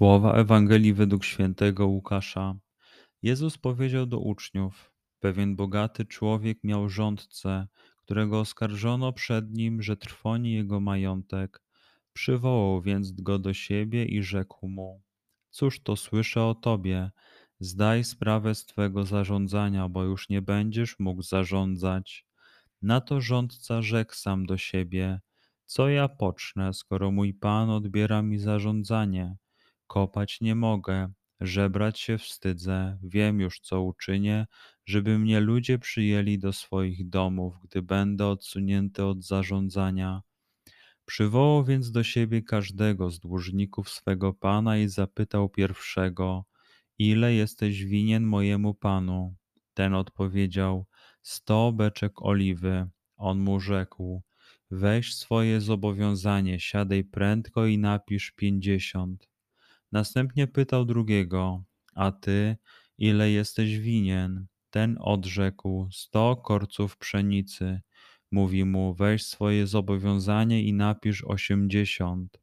Słowa Ewangelii według świętego Łukasza. Jezus powiedział do uczniów: Pewien bogaty człowiek miał rządcę, którego oskarżono przed nim, że trwoni jego majątek. Przywołał więc go do siebie i rzekł mu: Cóż to słyszę o tobie? Zdaj sprawę z twego zarządzania, bo już nie będziesz mógł zarządzać. Na to rządca rzekł sam do siebie: Co ja pocznę, skoro mój pan odbiera mi zarządzanie? Kopać nie mogę, żebrać się wstydzę, wiem już, co uczynię, żeby mnie ludzie przyjęli do swoich domów, gdy będę odsunięty od zarządzania. Przywołał więc do siebie każdego z dłużników swego pana i zapytał pierwszego: Ile jesteś winien mojemu panu? Ten odpowiedział: Sto beczek oliwy. On mu rzekł: Weź swoje zobowiązanie, siadaj prędko i napisz pięćdziesiąt. Następnie pytał drugiego: A ty, ile jesteś winien? Ten odrzekł: Sto korców pszenicy. Mówi mu: Weź swoje zobowiązanie i napisz osiemdziesiąt.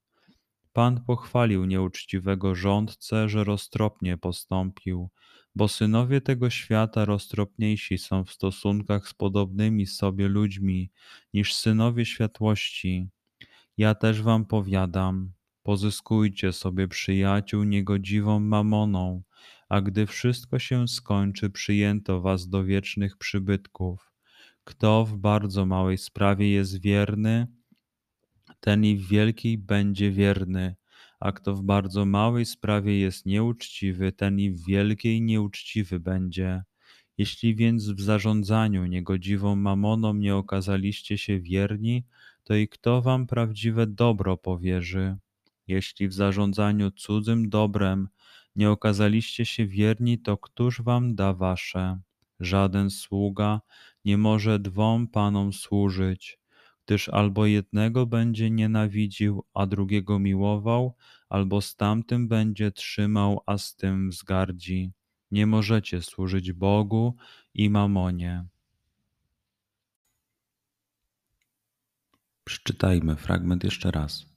Pan pochwalił nieuczciwego rządcę, że roztropnie postąpił, bo synowie tego świata roztropniejsi są w stosunkach z podobnymi sobie ludźmi niż synowie światłości. Ja też wam powiadam, Pozyskujcie sobie przyjaciół niegodziwą mamoną, a gdy wszystko się skończy, przyjęto was do wiecznych przybytków. Kto w bardzo małej sprawie jest wierny, ten i w wielkiej będzie wierny, a kto w bardzo małej sprawie jest nieuczciwy, ten i w wielkiej nieuczciwy będzie. Jeśli więc w zarządzaniu niegodziwą mamoną nie okazaliście się wierni, to i kto wam prawdziwe dobro powierzy? Jeśli w zarządzaniu cudzym dobrem nie okazaliście się wierni, to któż wam da wasze? Żaden sługa nie może dwom panom służyć, gdyż albo jednego będzie nienawidził, a drugiego miłował, albo z tamtym będzie trzymał, a z tym wzgardzi. Nie możecie służyć Bogu i mamonie. Przeczytajmy fragment jeszcze raz.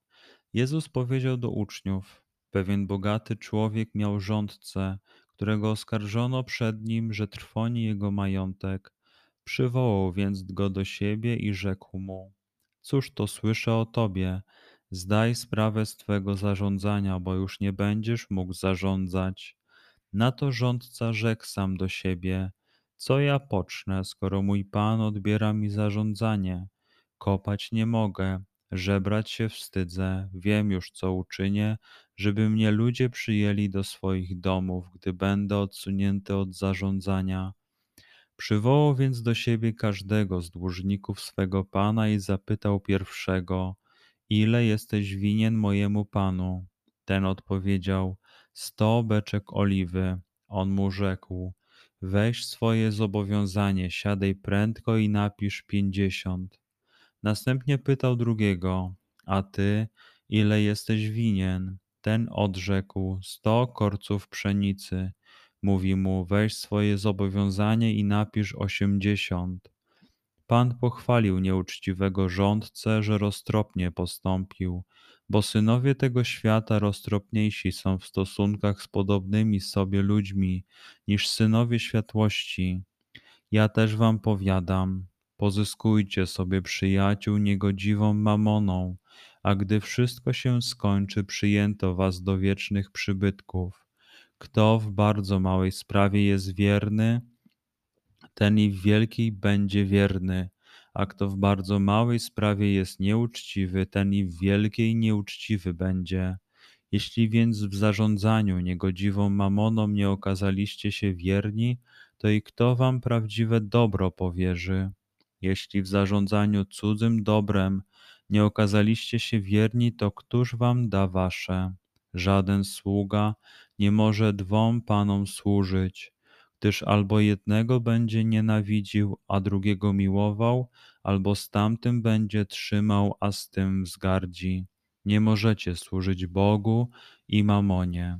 Jezus powiedział do uczniów: Pewien bogaty człowiek miał rządcę, którego oskarżono przed nim, że trwoni jego majątek. Przywołał więc go do siebie i rzekł mu: Cóż to słyszę o tobie? Zdaj sprawę z twego zarządzania, bo już nie będziesz mógł zarządzać. Na to rządca rzekł sam do siebie: Co ja pocznę, skoro mój pan odbiera mi zarządzanie? Kopać nie mogę, Żebrać się wstydzę, wiem już, co uczynię, żeby mnie ludzie przyjęli do swoich domów, gdy będę odsunięty od zarządzania. Przywołał więc do siebie każdego z dłużników swego pana i zapytał pierwszego: Ile jesteś winien mojemu panu? Ten odpowiedział: Sto beczek oliwy. On mu rzekł: Weź swoje zobowiązanie, siadaj prędko i napisz pięćdziesiąt. Następnie pytał drugiego: A ty, ile jesteś winien? Ten odrzekł: Sto korców pszenicy. Mówi mu: Weź swoje zobowiązanie i napisz osiemdziesiąt. Pan pochwalił nieuczciwego rządcę, że roztropnie postąpił, bo synowie tego świata roztropniejsi są w stosunkach z podobnymi sobie ludźmi niż synowie światłości. Ja też wam powiadam, pozyskujcie sobie przyjaciół niegodziwą mamoną, a gdy wszystko się skończy, przyjęto was do wiecznych przybytków. Kto w bardzo małej sprawie jest wierny, ten i w wielkiej będzie wierny, a kto w bardzo małej sprawie jest nieuczciwy, ten i w wielkiej nieuczciwy będzie. Jeśli więc w zarządzaniu niegodziwą mamoną nie okazaliście się wierni, to i kto wam prawdziwe dobro powierzy? Jeśli w zarządzaniu cudzym dobrem nie okazaliście się wierni, to któż wam da wasze? Żaden sługa nie może dwom panom służyć, gdyż albo jednego będzie nienawidził, a drugiego miłował, albo z tamtym będzie trzymał, a z tym wzgardzi. Nie możecie służyć Bogu i mamonie.